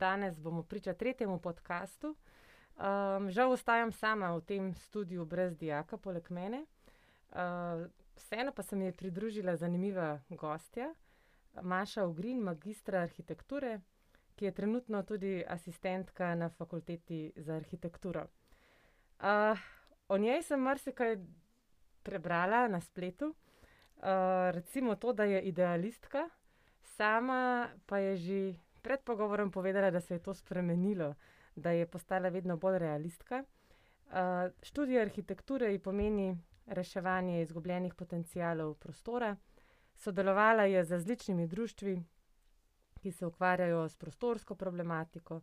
danes bomo priča tretjemu podkastu. Um, žal ostajam sama v tem studiu brez dijaka, poleg mene. Uh, vseeno pa se mi je pridružila zanimiva gostja, Maša Ugrin, magistra arhitekture, ki je trenutno tudi asistentka na fakulteti za arhitekturo. Uh, o njej sem marsikaj prebrala na spletu, uh, recimo to, da je idealistka, sama pa je že pred pogovorom povedala, da se je to spremenilo, da je postala vedno bolj realistka. Uh, študij arhitekture ji pomeni reševanje izgubljenih potencialov prostora. Sodelovala je z različnimi društvi, ki se ukvarjajo s prostorsko problematiko.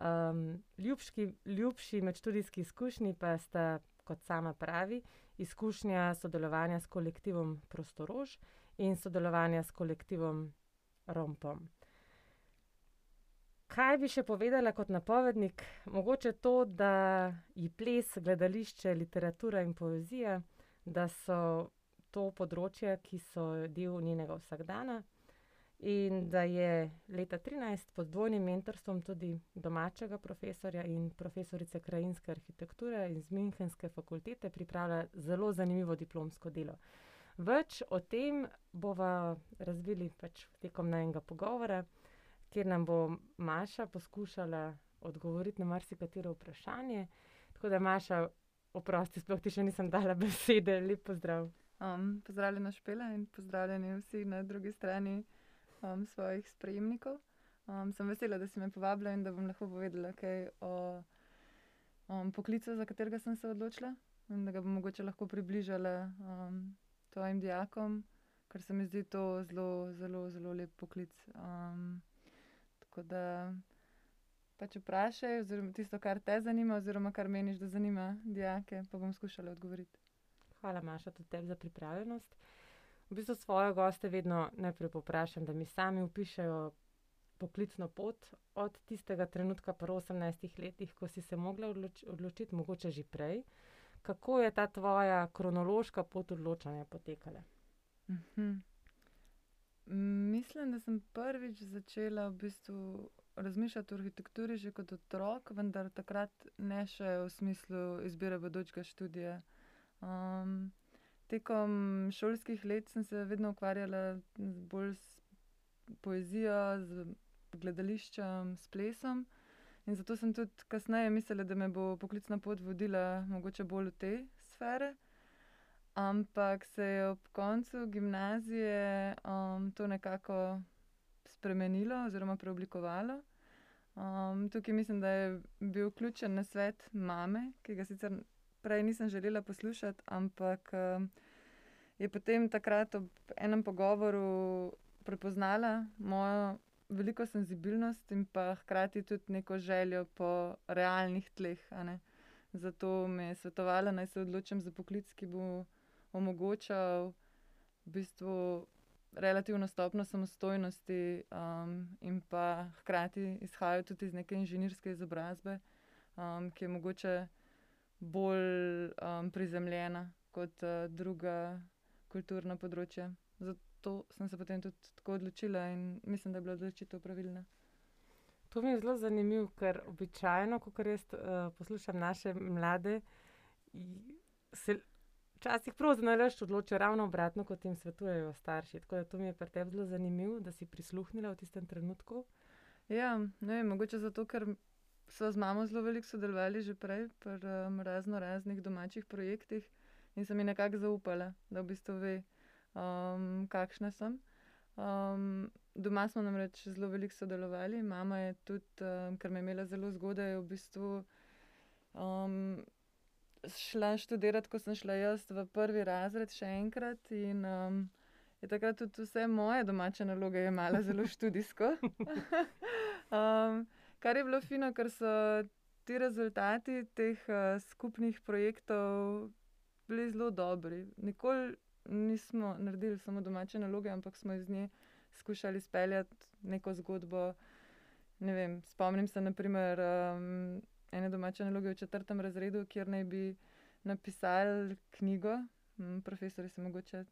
Um, ljubški, ljubši med študijski izkušnji pa sta, kot sama pravi, izkušnja sodelovanja s kolektivom Prostorož in sodelovanja s kolektivom Rompom. Kaj bi še povedala kot napovednik? Mogoče to, da je ples, gledališče, literatura in poezija, da so to področja, ki so del njenega vsakdana, in da je leta 2013 pod dvojnim mentorstvom tudi domačega profesorja in profesorice krajinske arhitekture iz Münchenske fakultete pripravila zelo zanimivo diplomsko delo. Več o tem bova razvili pač tekom najinega pogovora, kjer nam bo Maša poskušala odgovoriti na marsikatero vprašanje. Tako da, Maša, oprosti, sploh ti še nisem dala besede, lep pozdrav. Um, pozdravljena Špela in pozdravljeni vsi na drugi strani um, svojih sprejemnikov. Um, sem vesela, da si me povabila in da bom lahko povedala kaj o um, poklicu, za katerega sem se odločila in da ga bom mogoče lahko približala um, tvojim dijakom, ker se mi zdi to zelo, zelo, zelo lep poklic. Um, tako da pač vprašaj, oziroma tisto, kar te zanima, oziroma kar meniš, da zanima dijake, pa bom skušala odgovoriti. Hvala, Maša, tudi tebi za pripravljenost. V bistvu svoje goste vedno najprej poprašam, da mi sami opišejo poklicno pot od tistega trenutka, po 18 letih, ko si se mogla odloč odločiti, mogoče že prej. Kako je ta tvoja kronološka pot odločanja potekala? Mislim, da sem prvič začela v bistvu razmišljati o arhitekturi že kot otrok, vendar takrat ne še v smislu izbire bodočega študija. tekom šolskih let sem se vedno ukvarjala bolj s poezijo, z gledališčem, s plesom. In zato sem tudi kasneje mislila, da me bo poklicna pot vodila mogoče bolj v te sfere. Ampak se je ob koncu gimnazije, to nekako spremenilo oziroma preoblikovalo. tukaj mislim, da je bil ključen nasvet mame, ki ga sicer prej nisem želela poslušati, ampak, je potem takrat ob enem pogovoru prepoznala mojo veliko senzibilnost in pa hkrati tudi neko željo po realnih tleh. Zato mi je svetovala, naj se odločim za poklic, ki bo omogočal v bistvu relativno stopnjo samostojnosti, in pa hkrati izhajal tudi iz neke inženirske izobrazbe, ki je mogoče bolj, prizemljena kot, druga kulturna področja. Zato sem se potem tudi tako odločila in mislim, da je bila odločitev pravilna. To mi je zelo zanimivo, ker običajno, kakor jaz, poslušam naše mlade, se včasih prav zanalašč odločijo ravno obratno, kot jim svetujejo starši. Tako da to mi je pri tebi zelo zanimivo, da si prisluhnila v tistem trenutku. Ja, ne vem, mogoče zato, ker sva z mamo zelo veliko sodelovali že prej pri, raznoraznih domačih projektih in sem ji nekako zaupala, da v bistvu ve, kakšna sem. doma smo namreč zelo veliko sodelovali, mama je tudi, ker me je imela zelo zgodaj, v bistvu, šla študirat, ko sem šla jaz v prvi razred še enkrat, in, je takrat tudi vse moje domače naloge jemala zelo študijsko. kar je bilo fino, ker so ti rezultati teh, skupnih projektov bili zelo dobri. Nikoli nismo naredili samo domače naloge, ampak smo iz nje skušali speljati neko zgodbo. Ne vem, spomnim se na primer, ene domače naloge v četrtem razredu, kjer naj bi napisali knjigo. profesorju se je mogoče,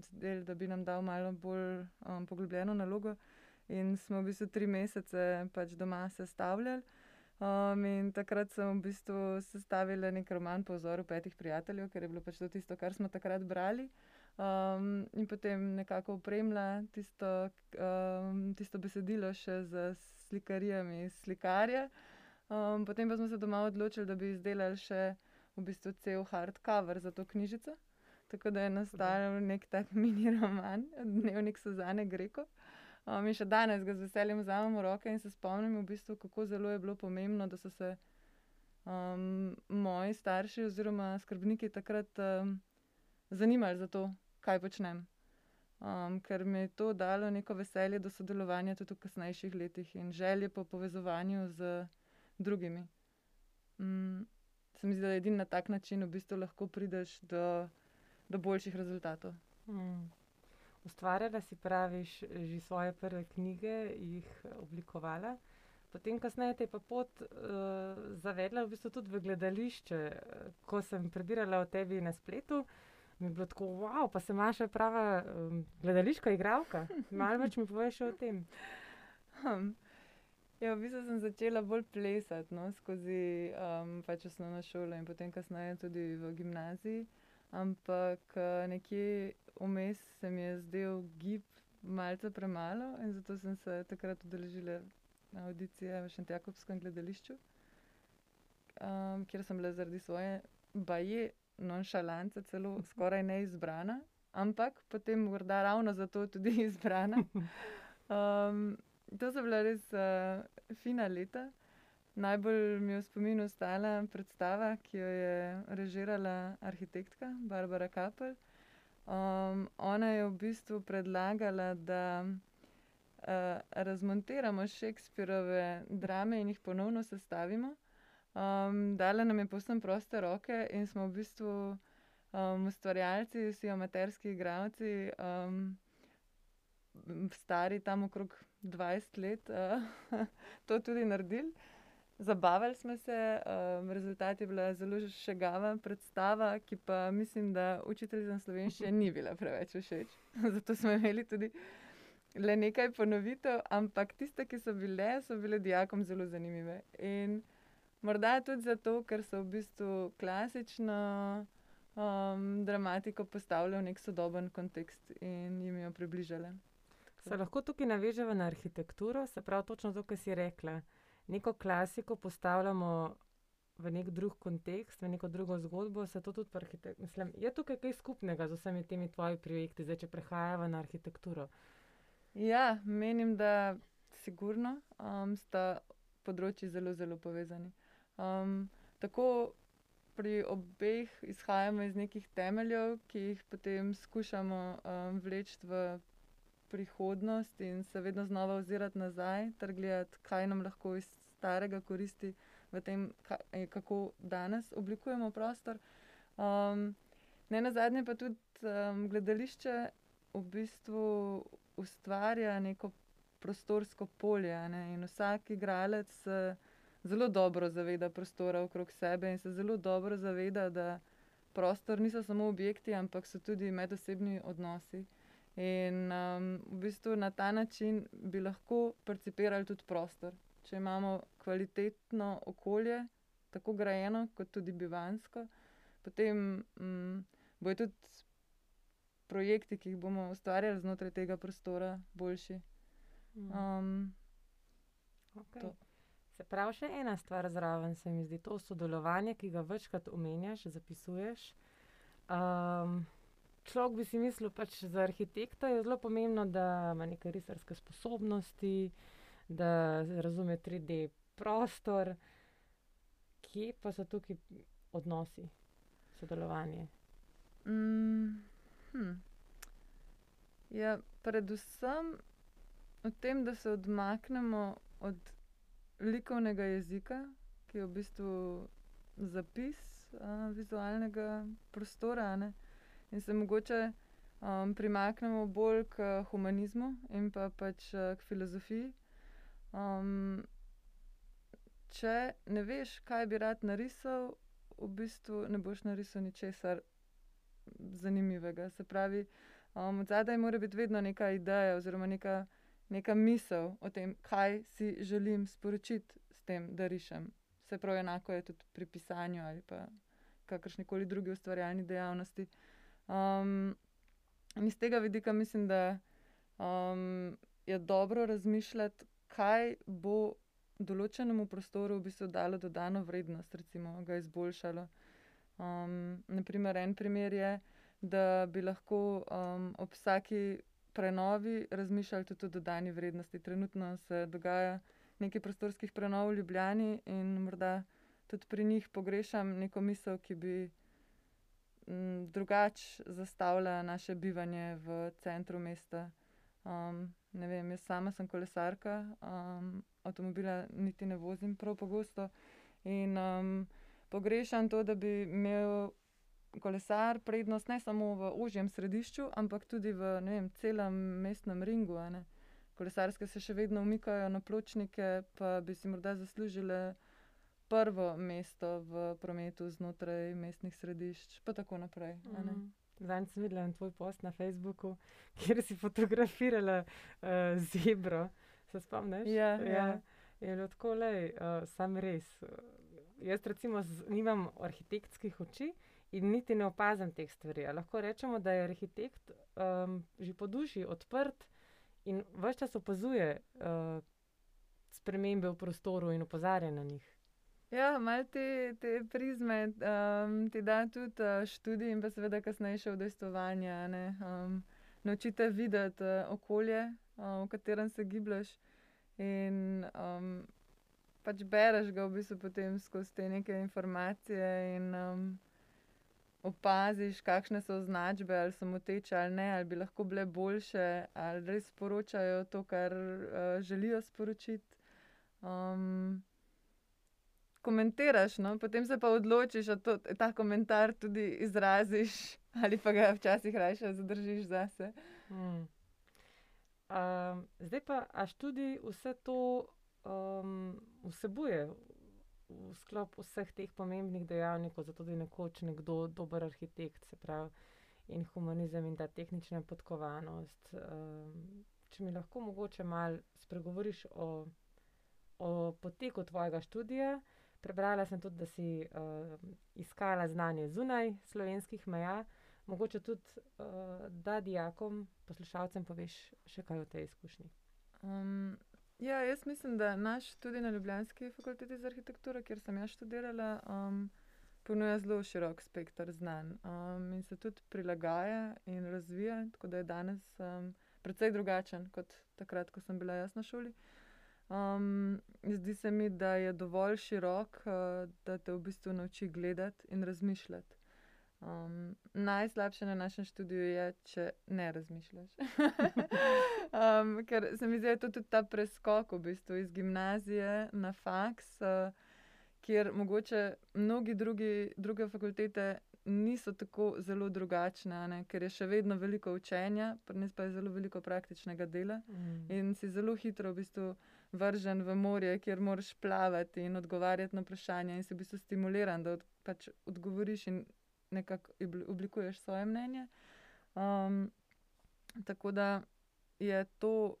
zdelo, da bi nam dal malo bolj, poglobljeno nalogo. in smo v bistvu tri mesece pač doma sestavljali. Um, in takrat sem v bistvu sestavila nek roman po vzoru petih prijateljev, ker je bilo pač to tisto, kar smo takrat brali. Um, in potem nekako opremila tisto, um, tisto besedilo še z slikarijami slikarja. Um, potem pa smo se doma odločili, da bi izdelali še v bistvu cel hardcover za to knjižico. Tako da je nastal nek tak mini roman, dnevnik Suzane Greko. Um, in še danes ga z veseljem vzamem v roke in se spomnim, v bistvu, kako zelo je bilo pomembno, da so se um, moji starši oziroma skrbniki takrat um, zanimali za to, kaj počnem. Um, ker mi je to dalo neko veselje do sodelovanja tudi v kasnejših letih in želje po povezovanju z drugimi. Um, se mi zdi, da edini na tak način v bistvu lahko prideš do, do boljših rezultatov. Mm. Ustvarjala si, praviš, že svoje prve knjige, jih oblikovala. Potem, kasneje, je pa pot uh, zavedla v bistvu tudi v gledališče. Ko sem prebirala o tebi na spletu, mi je bilo tako, wow, pa se imaš prava um, gledališka igralka. Malo več mi poveš o tem. Um, ja, v bistvu sem začela bolj plesati no, skozi um, pač osnovno šolo in potem kasneje tudi v gimnaziji. Ampak nekje vmes se mi je zdel gib malce premalo in zato sem se takrat udeležila audicije v Šentjakobskem gledališču, um, kjer sem bila zaradi svoje baje nonšalance celo skoraj neizbrana, ampak potem morda ravno zato tudi izbrana. Um, to so bila res uh, fina leta. Najbolj mi je v spominu ostala predstava, ki jo je režirala arhitektka Barbara Kapel. Um, ona je v bistvu predlagala, da uh, razmontiramo Shakespearove drame in jih ponovno sestavimo. Um, dala nam je posebno proste roke in smo v bistvu um, ustvarjalci, vsi amaterski igravci, um, stari tam okrog 20 let, uh, to tudi naredili. Zabavali smo se, um, rezultat je bila zelo šegava predstava, ki pa mislim, da učiteljicam slovenščine ni bila preveč všeč. Zato smo imeli tudi le nekaj ponovitev, ampak tiste, ki so bile, so bile dijakom zelo zanimive. In Morda tudi zato, ker so v bistvu klasično um, dramatiko postavili v nek sodoben kontekst in jim jo približali. Se lahko tukaj navežemo na arhitekturo, se pravi, točno to, kar si rekla. Neko klasiko postavljamo v nek drug kontekst, v neko drugo zgodbo. Mislim, je tukaj kaj skupnega z vsemi temi tvojimi projekti, zdaj če prehajamo na arhitekturo? Ja, menim, da sigurno um, sta področji zelo, zelo povezani. Um, tako pri obeh izhajamo iz nekih temeljev, ki jih potem skušamo um, vleči v prihodnost in se vedno znova ozirati nazaj, ter gledati, kaj nam lahko iz starega koristi v tem, kaj, kako danes oblikujemo prostor. Um, ne na zadnje pa tudi um, gledališče v bistvu ustvarja neko prostorsko polje ne? in vsak igralec. Uh, zelo dobro zaveda prostora okrog sebe in se zelo dobro zaveda, da prostor niso samo objekti, ampak so tudi medosebni odnosi. In um, v bistvu na ta način bi lahko percipirali tudi prostor. Če imamo kvalitetno okolje, tako grajeno, kot tudi bivansko, potem um, bojo tudi projekti, ki jih bomo ustvarjali znotraj tega prostora, boljši. Um, okay. Se pravi, še ena stvar zraven se mi zdi, to sodelovanje, ki ga večkrat omenjaš, zapisuješ. Um, človek bi si mislil, da pač za arhitekta je zelo pomembno, da ima neke risarske sposobnosti, da razume 3D prostor. Kje pa so tukaj odnosi, sodelovanje? Mm, hm. ja, predvsem v tem, da se odmaknemo od likovnega jezika, ki je v bistvu zapis uh, vizualnega prostora, ne? In se mogoče um, primaknemo bolj k humanizmu in pa pač uh, k filozofiji. Um, če ne veš, kaj bi rad narisal, v bistvu ne boš narisal ničesar zanimivega. Se pravi, um, od zadaj mora biti vedno neka ideja oziroma neka neka misel o tem, kaj si želim sporočiti s tem, da rišem. Se pravi, enako je tudi pri pisanju ali pa kakršni koli drugi ustvarjalni dejavnosti. Um, in iz tega vidika mislim, da um, je dobro razmišljati, kaj bo določenemu prostoru v bistvu dalo dodano vrednost, recimo ga izboljšalo. Um, naprimer, en primer je, da bi lahko um, ob vsaki prenovi razmišljali tudi o dodani vrednosti. Trenutno se dogaja nekaj prostorskih prenov v Ljubljani in morda tudi pri njih pogrešam neko misel, ki bi drugače zastavila naše bivanje v centru mesta. Um, ne vem, jaz sama sem kolesarka, um, avtomobila niti ne vozim prav pogosto. In um, pogrešam to, da bi imel kolesar prednost ne samo v užjem središču, ampak tudi v vem, celem mestnem ringu. Kolesarske se še vedno umikajo na pločnike, pa bi si morda zaslužile prvo mesto v prometu znotraj mestnih središč, pa tako naprej. Mm. Zdaj sem videla tvoj post na Facebooku, kjer si fotografirala uh, zebro. Se spomniš? Ja, ja. ja. Je bilo tako le, uh, sam res. Jaz, recimo, z, nimam arhitektskih oči in niti ne opazim teh stvari. Lahko rečemo, da je arhitekt um, že po duši odprt in vse čas opazuje uh, spremembe v prostoru in opozarja na njih. Ja, malo te, te prizme um, ti da tudi uh, študij in pa seveda kasnejše udejstvovanje. Um, naučite videti uh, okolje, uh, v katerem se giblješ in um, pač bereš ga v bistvu potem skozi te neke informacije in um, opaziš, kakšne so označbe, ali so moteče ali ne, ali bi lahko bile boljše, ali res sporočajo to, kar uh, želijo sporočiti. Um, komentiraš, no? potem se pa odločiš, da ta komentar tudi izraziš, ali pa ga včasih raje zadržiš zase. Hmm. Um, zdaj pa, a študij vse to um, vsebuje v sklop vseh teh pomembnih dejavnikov, zato da je nekoč nekdo dober arhitekt, se pravi, in humanizem in ta tehnična podkovanost. Um, če mi lahko mogoče malo spregovoriš o, o poteku tvojega študija. Prebrala sem tudi, da si uh, iskala znanje zunaj slovenskih meja, mogoče tudi, uh, da dijakom, poslušalcem, poveš še kaj o tej izkušnji. Um, ja, jaz mislim, da naš tudi na Ljubljanski fakulteti za arhitekturo, kjer sem jaz študirala, um, ponuja zelo širok spekter znanj um, in se tudi prilagaja in razvija, tako da je danes um, precej drugačen kot takrat, ko sem bila jaz na šoli. Um, zdi se mi, da je dovolj širok, uh, da te v bistvu nauči gledati in razmišljati. Um, najslabše na našem študiju je, če ne razmišljaš. um, ker se mi zdi, da je to tudi ta preskok v bistvu iz gimnazije na faks, uh, kjer mogoče mnogi drugi, druge fakultete niso tako zelo drugačne, ne? ker je še vedno veliko učenja, pa res pa je zelo veliko praktičnega dela mm. in si zelo hitro v bistvu vržen v morje, kjer moraš plavati in odgovarjati na vprašanja, in si v bistvu stimuliran, da od, pač odgovoriš in nekako oblikuješ svoje mnenje. Um, tako da je to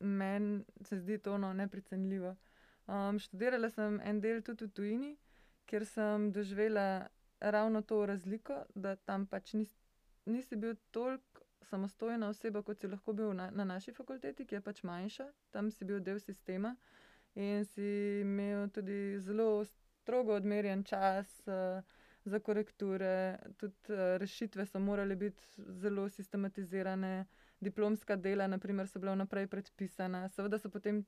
meni, se zdi to no, neprecenljivo. Um, študirala sem en del tudi v tujini, kjer sem doživela ravno to razliko, da tam pač nis, nisi bil toliko samostojna oseba, kot si lahko bil na, na naši fakulteti, ki je pač manjša, tam si bil del sistema in si imel tudi zelo strogo odmerjen čas uh, za korekture, tudi uh, rešitve so morale biti zelo sistematizirane, diplomska dela, naprimer, so bila vnaprej predpisana. Seveda so potem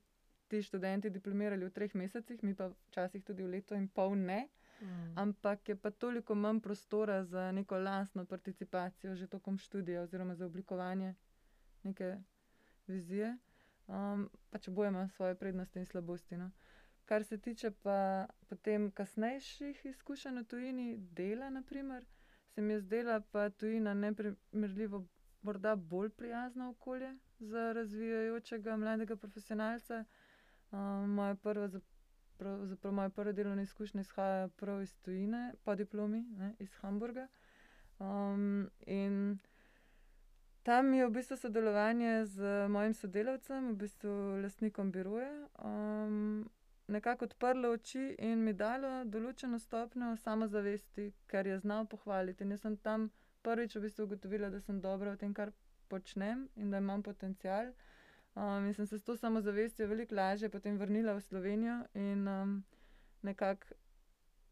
ti študenti diplomirali v treh mesecih, mi pa včasih tudi v leto in pol ne. Mm. Ampak je pa toliko manj prostora za neko lastno participacijo, že tokom študija, oziroma za oblikovanje neke vizije. Um, pač oboje ima svoje prednosti in slabosti. No. Kar se tiče pa potem kasnejših izkušenj v tujini, dela, naprimer, se mi je zdela pa tujina neprimerljivo, morda bolj prijazno okolje za razvijajočega mladega profesionalca. Um, moja prva pravzaprav moje prve delovne izkušnje izhajajo prav iz tujine, po diplomi ne, iz Hamburga. Um, in tam je v bistvu sodelovanje z mojim sodelavcem, v bistvu lastnikom biroja, um, nekako odprlo oči in mi dalo določeno stopnjo samozavesti, ker je znal pohvaliti. In jaz sem tam prvič v bistvu ugotovila, da sem dobra v tem, kar počnem in da imam potencial. Um, in sem se s to samozavestjo veliko lažje potem vrnila v Slovenijo in um, nekako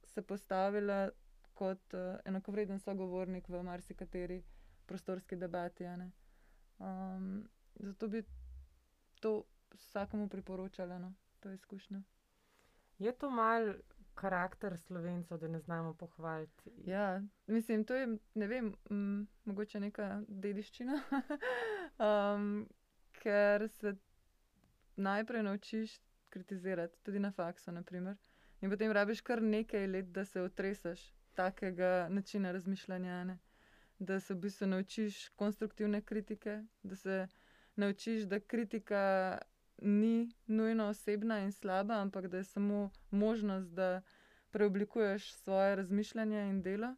se postavila kot uh, enakovreden sogovornik v marsikateri prostorski debati. Um, zato bi to vsakomu priporočala, no, to izkušnjo. Je to mal karakter slovencev, da ne znamo pohvaliti? Ja, mislim, to je, ne vem, m, mogoče neka dediščina. um, ker se najprej naučiš kritizirati, tudi na faksu, naprimer. in potem rabiš kar nekaj let, da se otreseš takega načina razmišljanja. Ne? Da se v bistvu naučiš konstruktivne kritike, da se naučiš, da kritika ni nujno osebna in slaba, ampak da je samo možnost, da preoblikuješ svoje razmišljanje in delo,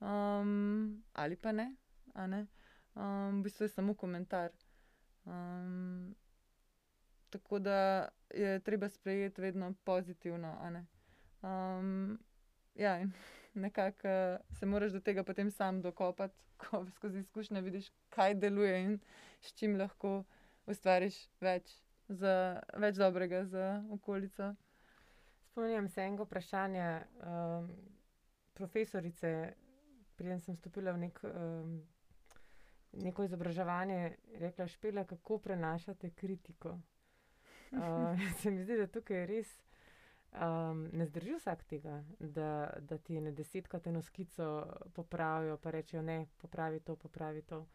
um, ali pa ne. ne? Um, v bistvu je samo komentar. Um, tako da je treba sprejeti vedno pozitivno. Um, ja, in nekako se moraš do tega potem sam dokopati, ko skozi izkušnje vidiš, kaj deluje in s čim lahko ustvariš več, za, več dobrega za okolico. Spomnim se enega vprašanja um, profesorice, preden sem stopila v nek. Um, neko izobraževanje, rekla špela, kako prenašate kritiko. Uh, se mi zdi, da tukaj res um, ne zdrži vsak tega, da, da ti ne desetkrat eno skico popravijo, pa rečejo ne, popravi to, popravi to.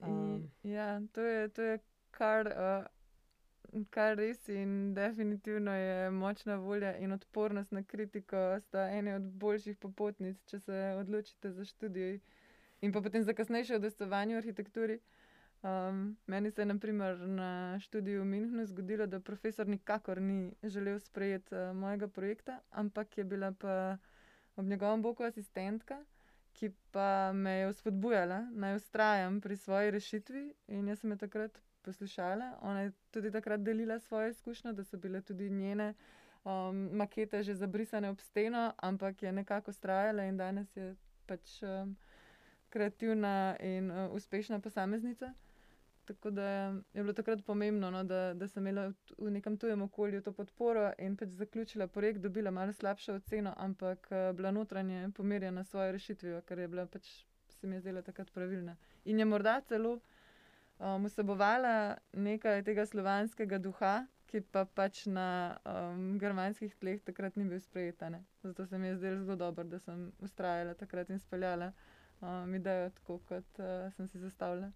Um. Ja, to je, to je kar, uh, kar res in definitivno je močna volja in odpornost na kritiko, sta ene od boljših popotnic, če se odločite za študij in pa potem za kasnejše udejstvovanje v arhitekturi. Um, meni se je naprimer na študiju v Münchnu zgodilo, da profesor nikakor ni želel sprejeti uh, mojega projekta, ampak je bila pa ob njegovem boku asistentka, ki pa me je vzpodbujala, naj ustrajam pri svoji rešitvi. In jaz sem jo takrat poslušala. Ona je tudi takrat delila svoje izkušnje, da so bile tudi njene um, makete že zabrisane ob steno, ampak je nekako ustrajala in danes je pač. Um, kreativna in uh, uspešna posameznica. Tako da je bilo takrat pomembno, no, da, da sem imela v, nekem tujem okolju to podporo in pač zaključila projekt, dobila malo slabšo oceno, ampak uh, bila notranje pomirjena s svojo rešitvijo, ker je bila pač se mi je zdela takrat pravilna. In je morda celo um, vsebovala nekaj tega slovanskega duha, ki pa pač na um, germanskih tleh takrat ni bil sprejet. Zato se mi je zdelo zelo dobro, da sem ustrajala takrat in speljala um, idejo, tako kot uh, sem si zastavila.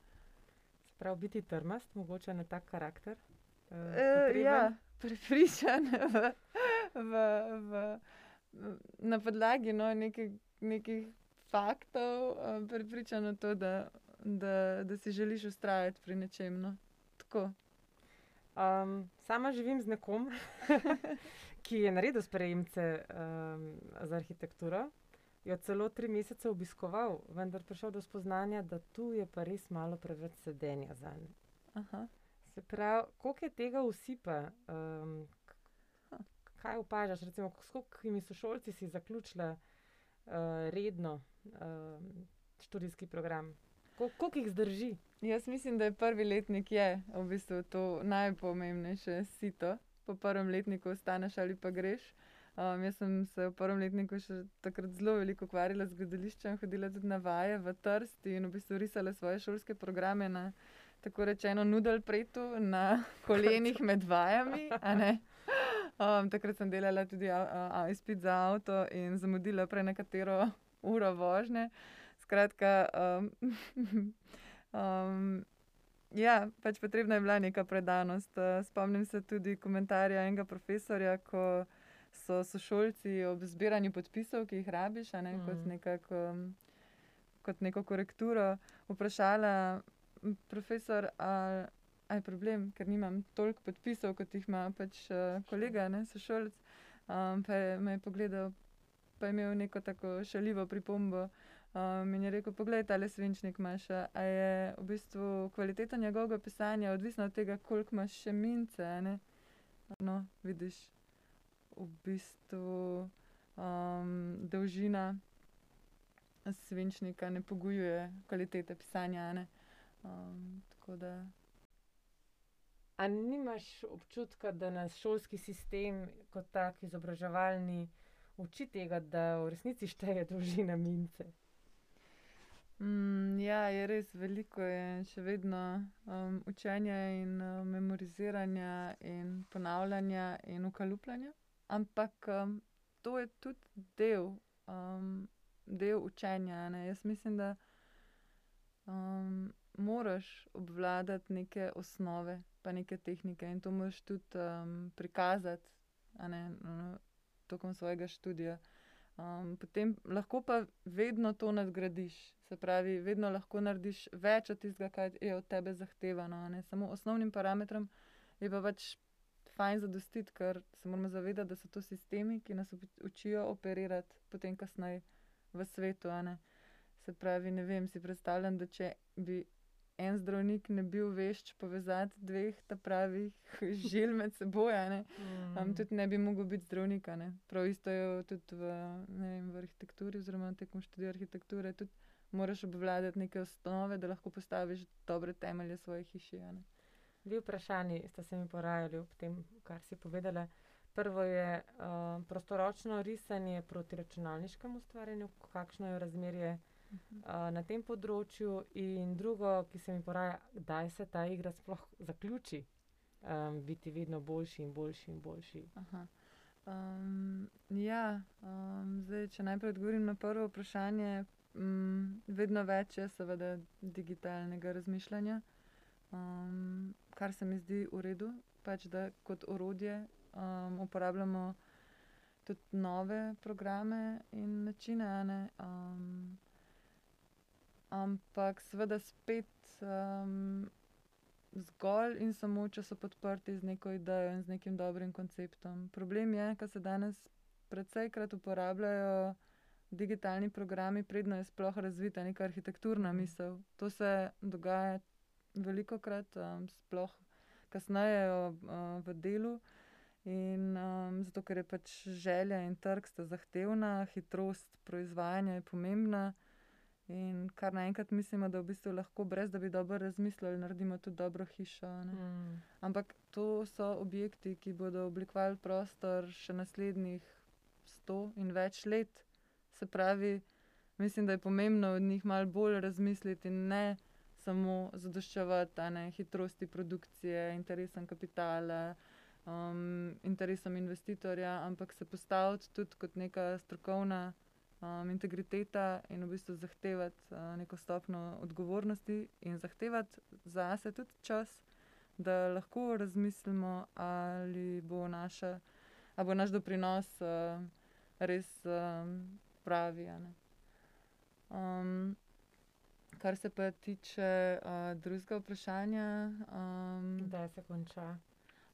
Prav biti trmast, mogoče na tak karakter. Uh, e, ja, pripričan v, v, v, na podlagi no, nekih, nekih faktov, um, pripričan v to, da, da, da si želiš ustrajati pri nečem. No. Um, sama živim z nekom, ki je naredil sprejemce um, za arhitekturo jo celo tri mesece obiskoval, vendar prišel do spoznanja, da tu je pa res malo preveč sedenja za njim. Se pravi, koliko je tega usipa, um, kaj opažaš, recimo, s kolikimi sošolci si zaključila uh, redno um, študijski program? Koliko jih zdrži? Jaz mislim, da je prvi letnik je v bistvu to najpomembnejše sito. Po prvem letniku ostaneš ali pa greš. Um, jaz sem se v prvem letniku še takrat zelo veliko ukvarjala z gledališčem, hodila tudi na vaje v Trst in v bistvu risala svoje šolske programe na tako rečeno nudel pretu, na kolenih med vajami. Um, takrat sem delala tudi izpit za avto in zamudila prej nekatero uro vožnje. Skratka, um, um, ja, pač potrebna je bila neka predanost. Spomnim se tudi komentarja enega profesorja, ko so sošolci ob zbiranju podpisov, ki jih rabiš, ne, mm. kot, nekak, um, kot neko korekturo, vprašala profesor, ali je problem, ker nimam toliko podpisov, kot jih ima pač uh, kolega, ne, sošolc. Um, pa je me je pogledal, pa je imel neko tako šaljivo pripombo. Um, in je rekel, poglej, ta le svinčnik imaš, a je v bistvu kvaliteta njegovega pisanja odvisna od tega, koliko imaš še mince. Ne? No, vidiš, v bistvu um, dolžina svinčnika ne pogojuje kvalitete pisanja. Um, tako da. A nimaš občutka, da nas šolski sistem kot tak izobraževalni uči tega, da v resnici šteje dolžina mince? Mm, ja, je res veliko je še vedno um, učenja in uh, memoriziranja in ponavljanja in ukalupljanja. Ampak um, to je tudi del um, del učenja. Ne? Jaz mislim, da um, moraš obvladati neke osnove, pa neke tehnike in to moraš tudi um, prikazati no, tokom svojega študija. Um, potem lahko pa vedno to nadgradiš, se pravi, vedno lahko narediš več od tistega, kar je od tebe zahtevano. Samo osnovnim parametrom je pa pač fajn zadostiti, ker se moramo zavedati, da so to sistemi, ki nas učijo operirati potem kasneje v svetu. Se pravi, ne vem, si predstavljam, da če bi en zdravnik ne bil vešč povezati dveh, ta pravih žil med seboj, mm. tudi ne bi mogel biti zdravnik. Prav isto je tudi v, vem, v arhitekturi, oziroma tekom študija arhitekture. Tudi moraš obvladati neke osnove, da lahko postaviš dobre temelje svoje hiše. Dve vprašanji sta se mi porajali ob tem, kar si povedala. Prvo je uh, prostoročno risanje proti računalniškemu ustvarjanju, kakšno je razmerje uh, na tem področju, in drugo, ki se mi poraja, kdaj se ta igra sploh zaključi, um, biti vedno boljši in boljši in boljši. Um, ja, um, zdaj, če najprej odgovorim na prvo vprašanje, um, vedno več je seveda digitalnega razmišljanja, um, kar se mi zdi v redu, pač da kot orodje um, uporabljamo tudi nove programe in načine. Um, ampak, seveda, spet um, zgolj in samo, če so podprti z neko idejo in z nekim dobrim konceptom. Problem je, da se danes predvsejkrat uporabljajo digitalni programi, predno je sploh razvita neka arhitekturna misel. To se dogaja veliko krat, um, sploh kasneje uh, v delu. In um, zato, ker je pač želja in trg sta zahtevna, hitrost proizvajanja je pomembna. In kar naenkrat mislimo, da v bistvu lahko, brez da bi dobro razmislili, naredimo tudi dobro hišo. Mm. Ampak to so objekti, ki bodo oblikovali prostor še naslednjih sto in več let. Se pravi, mislim, da je pomembno od njih malo bolj razmisliti in ne samo zadoščevati hitrosti produkcije, interesom kapitala um, interesom investitorja, ampak se postaviti tudi kot neka strokovna um, integriteta in v bistvu zahtevati uh, neko stopno odgovornosti in zahtevati za sebe tudi čas, da lahko razmislimo, ali bo, naša, ali bo naš doprinos uh, res um, pravi. Um, kar se pa tiče uh, drugega vprašanja, um, kdaj se konča?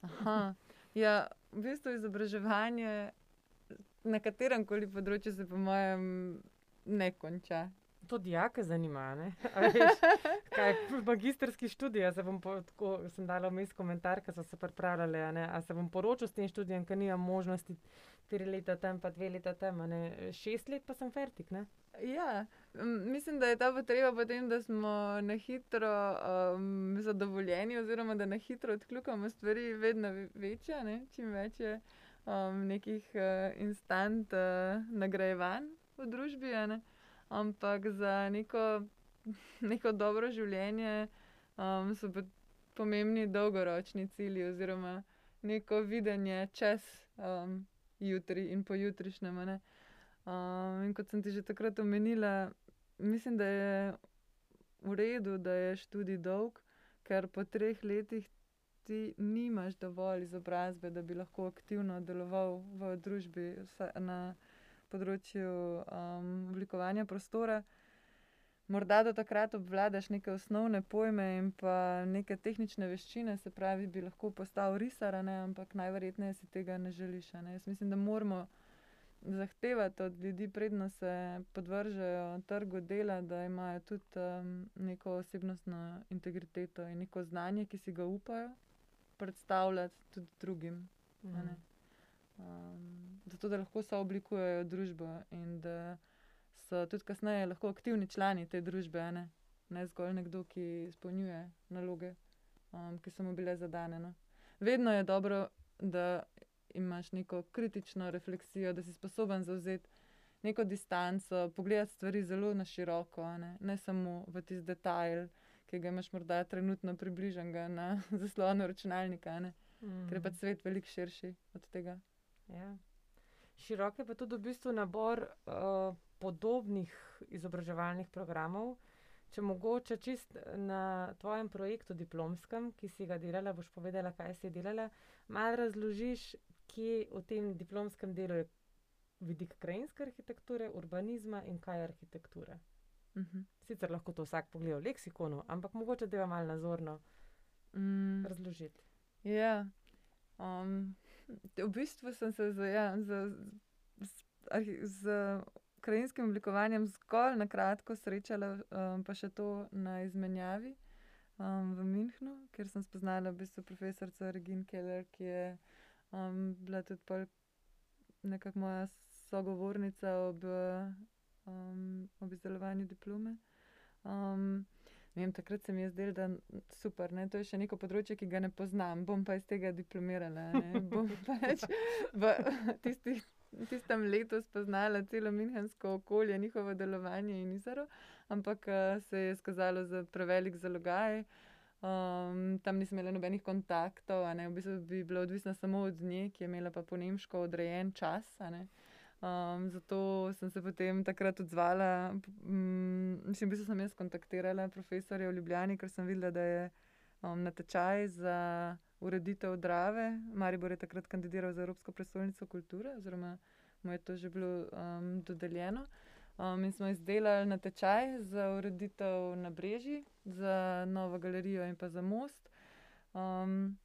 Aha. Ja, v bistvu izobraževanje na katerem koli področju se, po mojem, ne konča. To dijake zanima. Veš, kaj je magistrski študij? Se bom po, tako, sem dala vmes komentar, ki so se pripravljali. A se bom poročil s tem študijem, ker nimam možnosti tri leta tam, pa dve leta tam, šest let pa sem fertik. Ja, mislim, da je ta potreba potem, da smo na hitro um, zadovoljeni, oziroma da na hitro odkljukamo stvari, vedno večja, ne? čim več je um, nekih uh, instant uh, nagrajevanj v družbi. Ampak za neko, neko dobro življenje um, so pomembni dolgoročni cilji, oziroma neko videnje čez um, jutri in pojutrišnjem. Um, in kot sem ti že takrat omenila, mislim, da je v redu, da je študij dolg, ker po treh letih ti nimaš dovolj izobrazbe, da bi lahko aktivno deloval v družbi na področju um, oblikovanja prostora. Morda do takrat obvladaš neke osnovne pojme in pa neke tehnične veščine, se pravi, bi lahko postal risar, ampak najverjetneje si tega ne želiš. Ne? Jaz mislim, da moramo zahtevati od ljudi, predno se podvržejo trgu dela, da imajo tudi um, neko osebnostno integriteto in neko znanje, ki si ga upajo predstavljati tudi drugim. Mhm. Um, zato, da lahko sooblikujejo družbo in da so tudi kasneje lahko aktivni člani te družbe, ne, ne zgolj nekdo, ki izpolnjuje naloge, um, ki so mu bile zadane. No. Vedno je dobro, da imaš neko kritično refleksijo, da si sposoben zauzeti neko distanco, pogledati stvari zelo na široko, ne, ne samo v tisti detajl, ki ga imaš morda trenutno približen na zaslonu računalnika, ne, Mhm. ker je pač svet veliko širši od tega. Ja. Širok je pa tudi v bistvu nabor uh, podobnih izobraževalnih programov. Če mogoče čist na tvojem projektu diplomskem, ki si ga delala, boš povedala, kaj si delala, malo razložiš, kje v tem diplomskem delu je vidik krajinske arhitekture, urbanizma in kaj je arhitektura. Mhm. Sicer lahko to vsak pogleda v leksikonu, ampak mogoče da je malo nazorno Mm. razložiti. Ja. Um, v bistvu sem se z, ja, z, z, arhi- z krajinskim oblikovanjem zgolj na kratko srečala, um, pa še to na izmenjavi um, v Münchnu, kjer sem spoznala v bistvu profesorico Regin Keller, ki je um, bila tudi nekako moja sogovornica ob, um, ob izdelovanju diplome. Um, vem, takrat se mi je zdelo, da super, ne, to je še neko področje, ki ga ne poznam, bom pa iz tega diplomirala. Ne, bom pač v tistih, tistem letu spoznala celo minhensko okolje, njihovo delovanje in izaro, ampak uh, se je skazalo za prevelik zalogaj. Um, tam nisem imela nobenih kontaktov, v bistvu bi bila odvisna samo od nje, ki je imela pa po nemško odrejen čas. ne. Um, zato sem se potem takrat odzvala. Um, mislim, v bistvu sem jaz kontaktirala profesorja v Ljubljani, ker sem videla, da je um, natečaj za ureditev Drave. Maribor je takrat kandidiral za Evropsko prestolnico kulture, oziroma mu je to že bilo um, dodeljeno. Um, in smo izdelali natečaj za ureditev na Breži, za novo galerijo in pa za most. Um,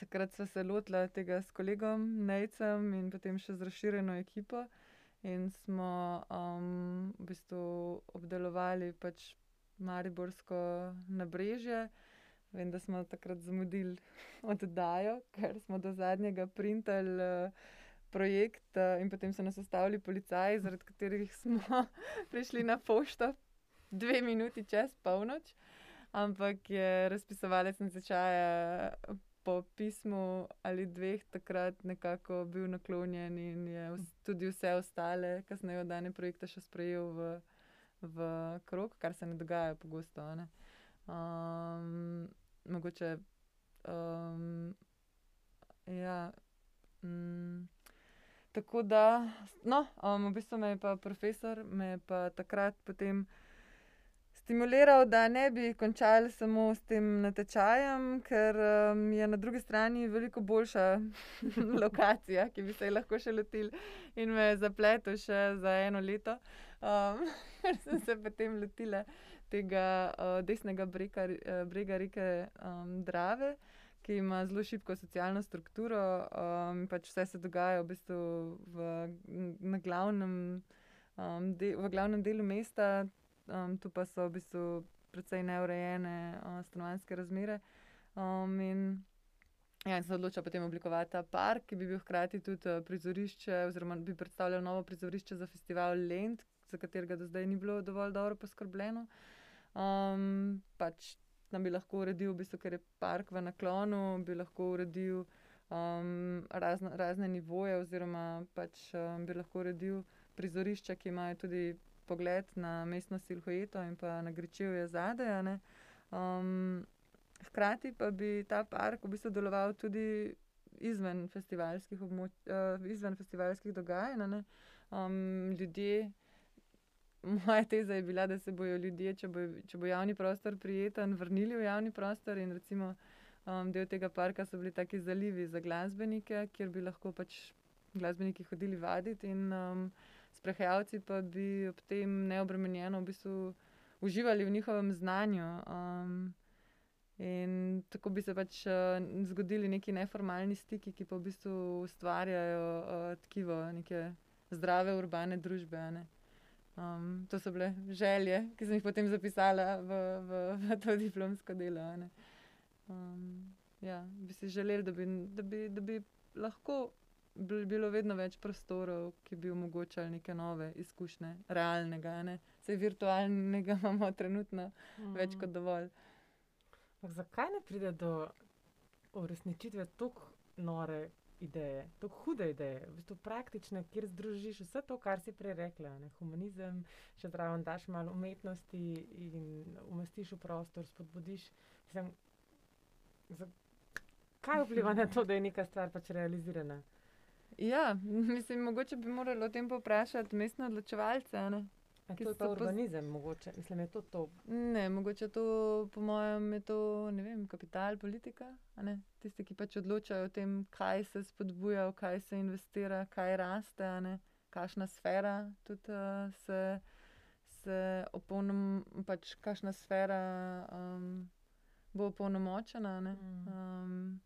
takrat smo se lotili tega s kolegom Nejcem in potem še z razširjeno ekipo. In smo um, v bistvu obdelovali pač Mariborsko nabrežje. Vem, da smo takrat zamudili oddajo, ker smo do zadnjega printali uh, projekt uh, in potem so nas ustavili policaji, zaradi katerih smo prišli na pošto dve minuti čez polnoč. Ampak je razpisovalec natečaja po pismu ali dveh takrat nekako bil naklonjen in je tudi vse ostale, kasneje oddane projekte še sprejel v, v krog, kar se ne dogaja pogosto. ne. Um, mogoče. Um, ja. Mm, tako da, no, um, v bistvu me je pa profesor, me je pa takrat potem stimuliral, da ne bi končali samo s tem natečajem, ker um, je na drugi strani veliko boljša lokacija, ki bi se je lahko še lotili, in me zapletel še za eno leto. Um, ker sem se potem lotila tega uh, desnega brega, brega reke um, Drave, ki ima zelo šibko socialno strukturo. Um, pač vse se dogaja v bistvu v, na glavnem, um, de, v glavnem delu mesta, um, tu pa so v bistvu precej neurejene uh, stanovanjske razmere. Um, in ja, in se odloča potem oblikovati ta park, ki bi bil hkrati tudi uh, prizorišče, oziroma bi predstavljal novo prizorišče za festival Lent, za katerega do zdaj ni bilo dovolj dobro poskrbljeno. Um, pač nam bi lahko uredil, v bistvu, ker je park v naklonu, bi lahko uredil um, razno, razne nivoje, oziroma pač um, bi lahko uredil prizorišča, ki imajo tudi pogled na mestno silhueto in pa na Gričevje zadaj. Um, hkrati pa bi ta park v bistvu deloval tudi izven festivalskih, območ, uh, izven festivalskih dogajanj. Um, ljudje, moja teza je bila, da se bodo ljudje, če bo, če bo javni prostor prijeten, vrnili v javni prostor. In recimo um, del tega parka so bili taki zalivi za glasbenike, kjer bi lahko pač glasbeniki hodili vaditi, in um, sprehajalci pa bi ob tem neobremenjeno v bistvu uživali v njihovem znanju. Um, In tako bi se pač uh, zgodili neki neformalni stiki, ki pa v bistvu ustvarjajo uh, tkivo neke zdrave urbane družbe. ne. Um, to so bile želje, ki sem jih potem zapisala v, v, v to diplomsko delo. Um, ja, bi si želeli, da bi, da bi, da bi lahko bilo vedno več prostorov, ki bi omogočali neke nove izkušnje, realnega. ne. Saj virtualnega imamo trenutno več kot dovolj. Ampak zakaj ne pride do uresničitve tako nore ideje, tako hude ideje, v bistvu praktične, kjer združiš vse to, kar si prej rekla, ne? humanizem, še zraven daš malo umetnosti in umestiš v prostor, spodbudiš. Mislim, za, kaj vpliva na to, da je neka stvar pač realizirana? Ja, mislim, mogoče bi morali o tem povprašati mestne odločevalce. Ne? A to je pa poz- urbanizem, mogoče. Mislim, je to to. ne, mogoče to, po mojem, je to ne vem, kapital, politika. Tisti, ki pač odločajo o tem, kaj se spodbuja, kaj se investira, kaj raste, kakšna sfera tudi uh, se, se opolnom, pač kakšna sfera um, bo opolnomočena. Ne. Um,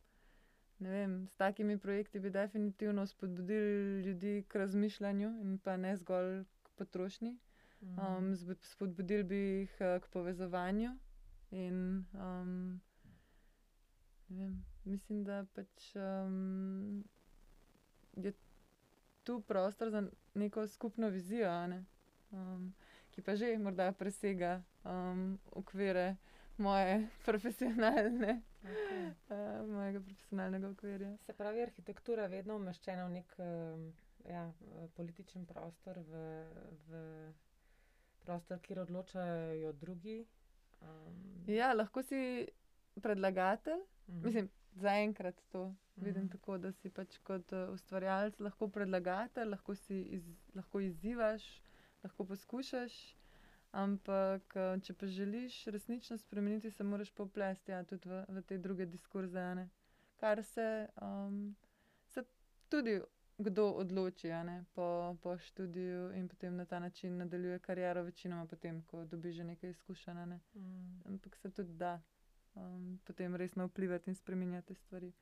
ne vem, s takimi projekti bi definitivno spodbudili ljudi k razmišljanju in pa ne zgolj k potrošnji. Mhm. Um, spodbudili bi jih eh, k povezovanju in um, vem, mislim, da pač um, je tu prostor za neko skupno vizijo, ne, um, ki pa že morda presega um, okvire moje profesionalne, Okej. uh, mojega profesionalnega okvirja. Se pravi, arhitektura je vedno umeščena v nek um, ja, eh, političen prostor, v, v prostor, kjer odločajo drugi. Um, Ja, lahko si predlagatelj, mhm. Mislim, zaenkrat to vidim Mhm. tako, da si pač kot ustvarjalec lahko predlagatelj, lahko, si iz, lahko izzivaš, lahko poskušaš, ampak uh, če pa želiš resnično spremeniti, se moraš pa vplesti ja, tudi v, v te druge diskurze. ne. Kar se, um, se tudi kdo odloči ne, po, po študiju in potem na ta način nadaljuje kariero, večinoma potem, ko dobi že nekaj izkušenj. ne. Mm. Ampak se tudi da um, potem resno vplivati in spremenjati stvari.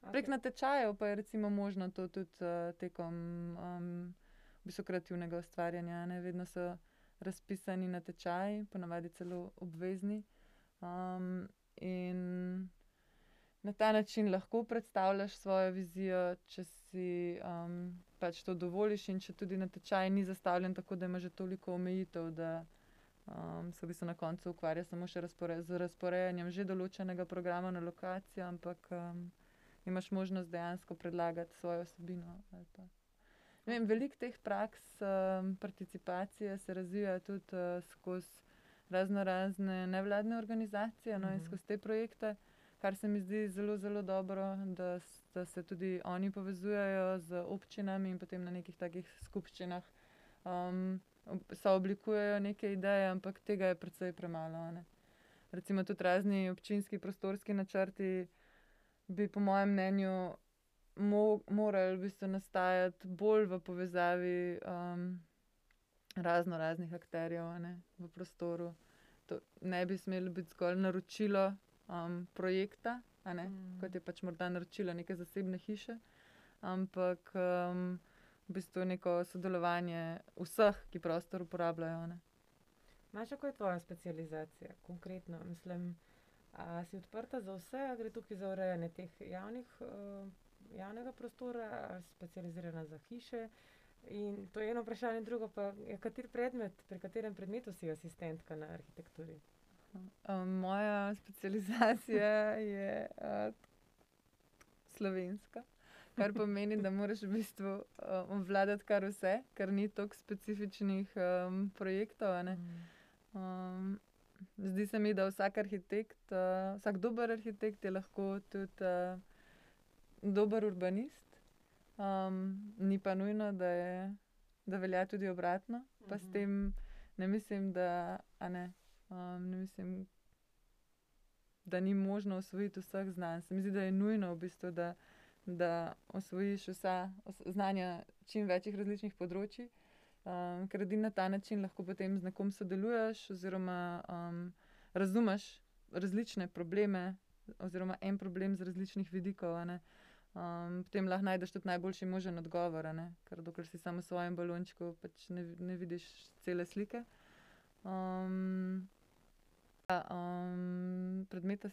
Prek Okej. natečajev pa je recimo možno to tudi uh, tekom um, v bistvu kreativnega ustvarjanja. Ne? Vedno so razpisani natečaji, ponavadi celo obvezni. Um, in na ta način lahko predstavljaš svojo vizijo, če si um, pač to dovoliš, in če tudi natečaj ni zastavljen tako, da ima že toliko omejitev, da um, se v bistvu na koncu ukvarja samo še razpore z razporejanjem že določenega programa na lokacijo, ampak um, imaš možnost dejansko predlagati svojo osebino. Vem, veliko teh praks um, participacije se razvija tudi uh, skozi razno razne nevladne organizacije no, in Mhm. skozi te projekte, kar se mi zdi zelo, zelo dobro, da, da se tudi oni povezujejo z občinami in potem na nekih takih skupščinah um, ob- sooblikujejo neke ideje, ampak tega je precej premalo. ne. Recimo tudi razni občinski prostorski načrti bi, po mojem mnenju, mo morali v bistvu nastajati bolj v povezavi um, razno raznih akterjev ne, v prostoru. To ne bi smelo biti zgolj naročilo um, projekta, ne, Mm. kot je pač morda naročilo neke zasebne hiše, ampak um, v bistvu neko sodelovanje vseh, ki prostor uporabljajo. Ne. Maš, kako je tvoja specializacija, konkretno? Mislim, a si odprta za vse, gre tukaj za urejanje teh javnih, uh, javnega prostora, a si specializirana za hiše? In to je eno vprašanje, drugo pa je, kater predmet, pri katerem predmetu si asistentka na arhitekturi? Um, moja specializacija je uh, slovenska, kar pomeni, da moraš v bistvu uh, obvladati kar vse, ker ni toliko specifičnih um, projektov. Um, zdi se mi, da vsak arhitekt, uh, vsak dober arhitekt je lahko tudi uh, dober urbanist. Um, ni pa nujno, da, je, da velja tudi obratno. Pa s Mhm. tem ne mislim, da, ne, um, ne mislim, da ni možno osvojiti vseh znanj. Se mi zdi, da je nujno v bistvu, da, da osvojiš vsa znanja čim večjih različnih področji, um, ker edino na ta način lahko potem z nekom sodeluješ oziroma um, razumeš različne probleme oziroma en problem z različnih vidikov. ne. Um, potem lahko najdeš tudi najboljši možen odgovor, ker dokler si samo v svojem balončku, pač ne, ne vidiš cele slike. Um, ja, um, predmeta,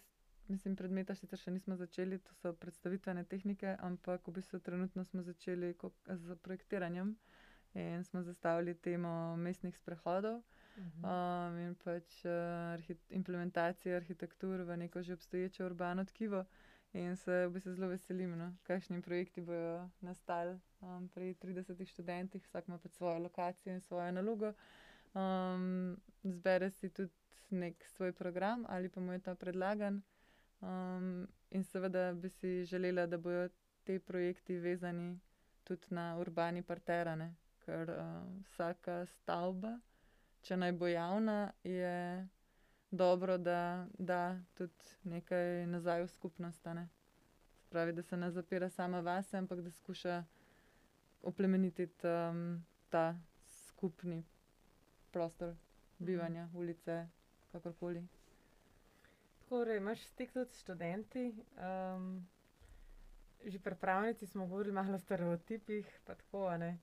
mislim, predmeta sicer še nismo začeli, to so predstavitvene tehnike, ampak v bistvu trenutno smo začeli z projektiranjem in smo zastavili temo mestnih sprehodov. Um, in pač uh, arhi implementacija arhitektur v neko že obstoječe urbano tkivo. In se v bistvu zelo veselim, no, kakšni projekti bodo nastali um, pri 30 študentih, vsak ima pač svojo lokacijo in svojo nalogo. Um, zbere si tudi nek svoj program ali pa mu je ta predlagan. Um, in seveda bi si želela, da bodo ti projekti vezani tudi na urbani parterane, ker uh, vsaka stavba če naj bo javna, je dobro, da da tudi nekaj nazaj v skupnost. Pravi, da se ne zapira sama vase, ampak da skuša oplemenititi um, ta skupni prostor bivanja, ulice, kakorkoli. Torej, imaš stik tudi s študenti. Um, že pri pravnici smo govorili malo o stereotipih, pa tako, ne.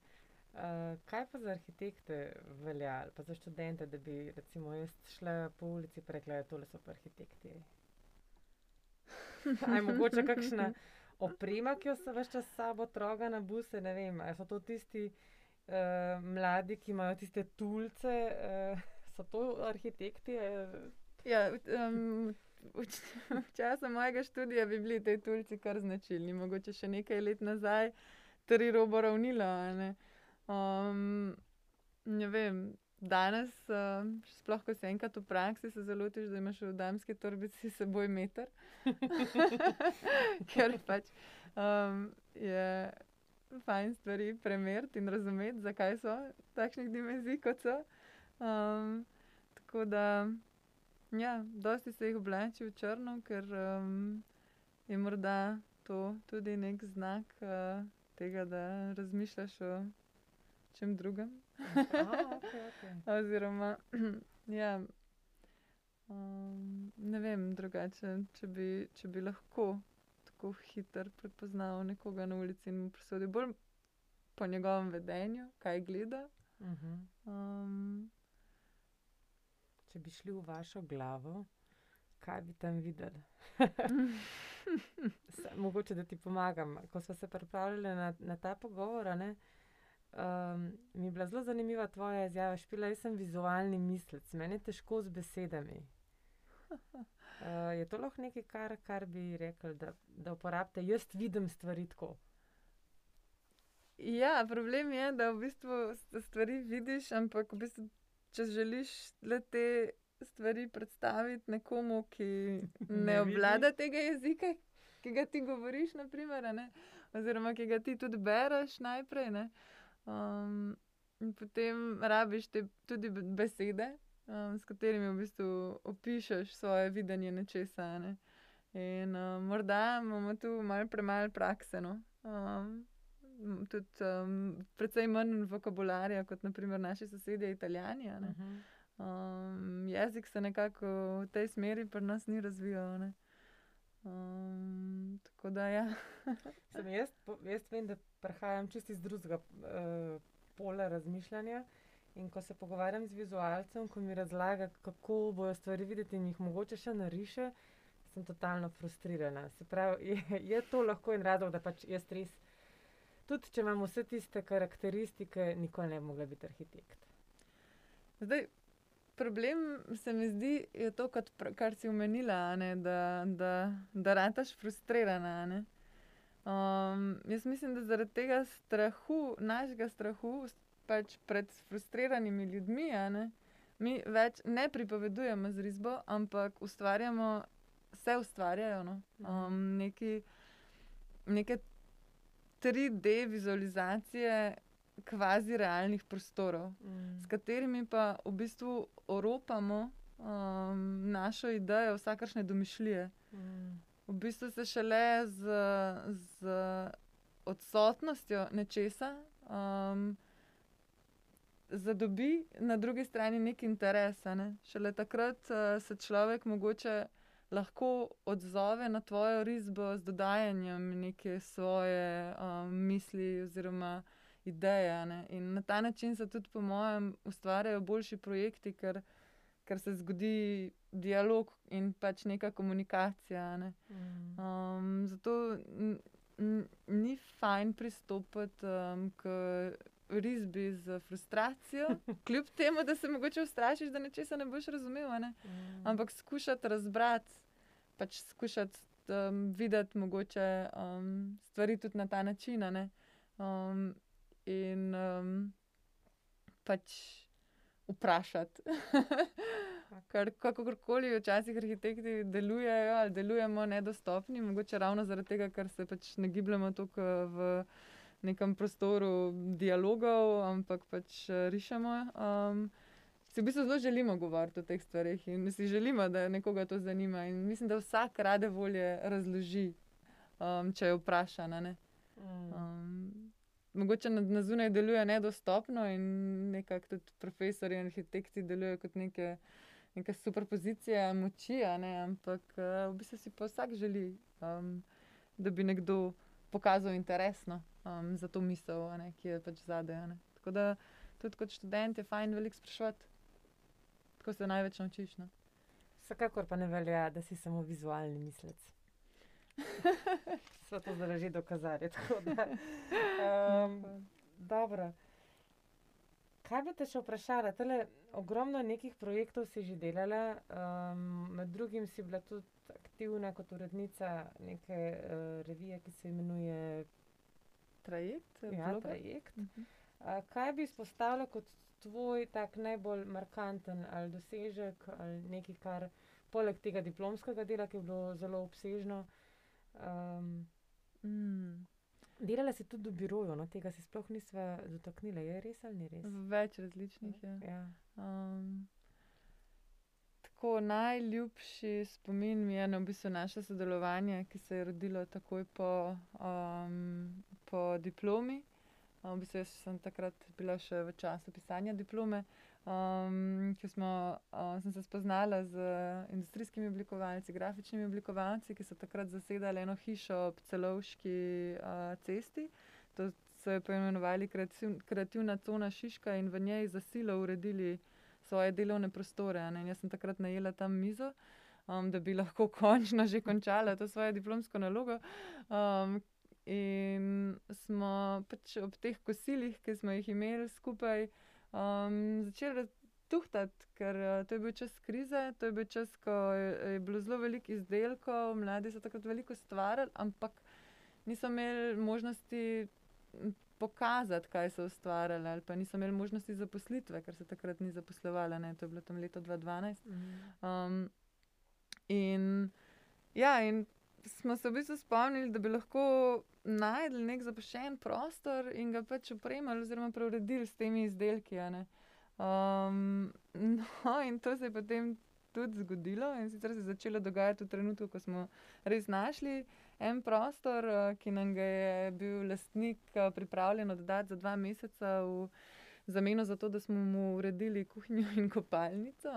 Uh, kaj pa za arhitekte velja, ali pa za študente, da bi recimo jaz šla po ulici in rekla, da tole so pa arhitekti? Ali mogoče kakšna oprema, ki jo se ves čas s sabo troga na buse, ne vem, ali so to tisti uh, mladi, ki imajo tiste tulce, uh, so to arhitekti? Ja, um, v, času mojega študija bi bili ti tulci kar značilni, mogoče še nekaj let nazaj, tri robo ravnilo. Ne vem, danes, uh, sploh ko si enkrat v praksi, se zelo tiš, da imaš v damski torbici s seboj meter. Ker pač um, je fajn stvari premeriti in razumeti, zakaj so takšnih dimenzij, kot so. Um, tako da, ja, dosti se jih oblači v črno, ker um, je morda to tudi nek znak uh, tega, da razmišljaš o čem drugem. A, okej, okej. Oziroma, ja, um, ne vem, drugače, če bi, če bi lahko tako hitro prepoznal nekoga na ulici in mu presodil bolj po njegovem vedenju, kaj gleda. Um, Če bi šli v vašo glavo, kaj bi tam videli? Se, mogoče, da ti pomagam. Ko sva se pripravljali na, na ta pogovor, a ne, mi je bila zelo zanimiva tvoja izjava, Špela, jaz sem vizualni mislec, meni je težko z besedami. je to lahko nekaj, kar, kar bi rekli, da, da uporabite? Jaz vidim stvari tako. Ja, problem je, da v bistvu stvari vidiš, ampak v bistvu, če želiš le-te stvari predstaviti nekomu, ki Ne ne obvlada tega jezika, ki ga ti govoriš, na primer, a ne, oziroma ki ga ti tudi bereš najprej, ne, in potem rabiš te tudi besede, s katerimi v bistvu opišeš svoje videnje nečesa, ne. In, morda imamo tu malo premalo prakse, no. tudi, precej manj vokabularja kot na primer naši sosedje Italijani, a ne. jezik se nekako v tej smeri pri nas ni razvijal, a ne. tako da, ja. Mislim, jaz jaz vem, da prihajam čisto iz drugega, polja razmišljanja, in ko se pogovarjam z vizualcem, ko mi razlaga, kako bojo stvari videti, in jih mogoče še nariše, sem totalno frustrirana. Se pravi, je, je to lahko en razlog, da pač jaz res, tudi če imam vse tiste karakteristike, nikoli ne bi mogla biti arhitekt. Zdaj, problem se mi zdi, je to, kot kar si omenila, ne, da, da, da rataš frustrirana, ne. jaz mislim, da zaradi tega strahu, našega strahu pač pred frustriranimi ljudmi, ne, mi več ne pripovedujemo z risbo, ampak ustvarjamo, se ustvarjajo, no, nekaj, neke triD vizualizacije kvazi realnih prostorov, s katerimi pa v bistvu oropamo, našo idejo vsakršne domišljije. V bistvu se šele z, z odsotnostjo nečesa, zadobi na drugi strani neki interes, ne. Šele takrat, se človek mogoče lahko odzove na tvojo risbo z dodajanjem neke svoje um, misli oziroma ideje. Ne? In na ta način se tudi, po mojem, ustvarjajo boljši projekti, ker, ker se zgodi dialog in pač neka komunikacija. Ne? Mm. Um, zato ni fajn pristopiti um, k risbi z frustracijo, kljub temu, da se mogoče ustrašiš, da nečesa ne boš razumel. Ne? Mm. Ampak skušati razbrati, pač skušati um, videti mogoče um, stvari tudi na ta način. Um, in um, pač vprašati. Ker kakorkoli včasih arhitekti delujejo ali delujemo nedostopni, mogoče ravno zaradi tega, ker se pač ne gibljemo tako v nekem prostoru dialogov, ampak pač eh, rišemo. Um, si v bistvu zelo želimo govoriti o teh stvarih in si želimo, da nekoga to zanima. In mislim, da vsak rade volje razloži, um, če je vprašan. Mm. Um, mogoče na, na zunaj deluje nedostopno in nekako tudi profesori in arhitekti delujejo kot neke. Neka superpozicija moči, ne? ampak uh, v bistvu si pa vsak želi, um, da bi nekdo pokazal interesno um, za to misel, ne, ki je pač zadaj. Tako da tudi kot študent je fajn veliko sprašovati, tako se največ naučiš. No. Vsekakor pa ne velja, da si samo vizualni mislec. Vse to zdaj že dokazali. Um, dobro. Kaj bi te še vprašala? Tele, ogromno nekih projektov si že delala, um, med drugim si bila tudi aktivna kot urednica neke uh, revije, ki se imenuje Trajekt. Ja, trajekt. Uh -huh. uh, kaj bi izpostavila kot tvoj tak najbolj markanten ali dosežek ali nekaj, kar poleg tega diplomskega dela, ki je bilo zelo obsežno? Um, mm. Delala si tudi v biroju, no, tega si sploh nisva dotaknila, je res ali ni res? Več različnih je. Ja. Um, tako najljubši spomin mi je na v bistvu naše sodelovanje, ki se je rodilo takoj po, um, po diplomi. Um, v bistvu sem takrat bila še v času pisanja diplome, um, ki smo, um, sem se spoznala z industrijskimi oblikovalci, grafičnimi oblikovalci, ki so takrat zasedali eno hišo ob celovški uh, cesti. To so jo poimenovali kreativ, kreativna cona Šiška in v njej za silo uredili svoje delovne prostore. Jaz sem takrat najela tam mizo, um, da bi lahko končno že končala to svojo diplomsko nalogo. Um, in smo pač ob teh kosilih, ki smo jih imeli skupaj, um, začeli tuhtati, ker uh, to je bil čas krize, to je bil čas, ko je, je bilo zelo veliko izdelkov, mladi so takrat veliko stvarili, ampak niso imeli možnosti pokazati, kaj so ustvarjali, ali pa niso imeli možnosti zaposlitve, ker se takrat ni zaposlovala, ne? to je bilo tam leto 2012. Mhm. Um, in, ja, in smo se v bistvu spomnili, da bi lahko najdel nek zapuščen prostor in ga pač opremili, oziroma preuredili s temi izdelki. Um, no, in to se je potem tudi zgodilo, in sicer se je začelo dogajati v trenutku, ko smo res našli en prostor, eh, ki nam ga je bil lastnik eh, pripravljen oddati za dva meseca v zameno za to, da smo mu uredili kuhinjo in kopalnico.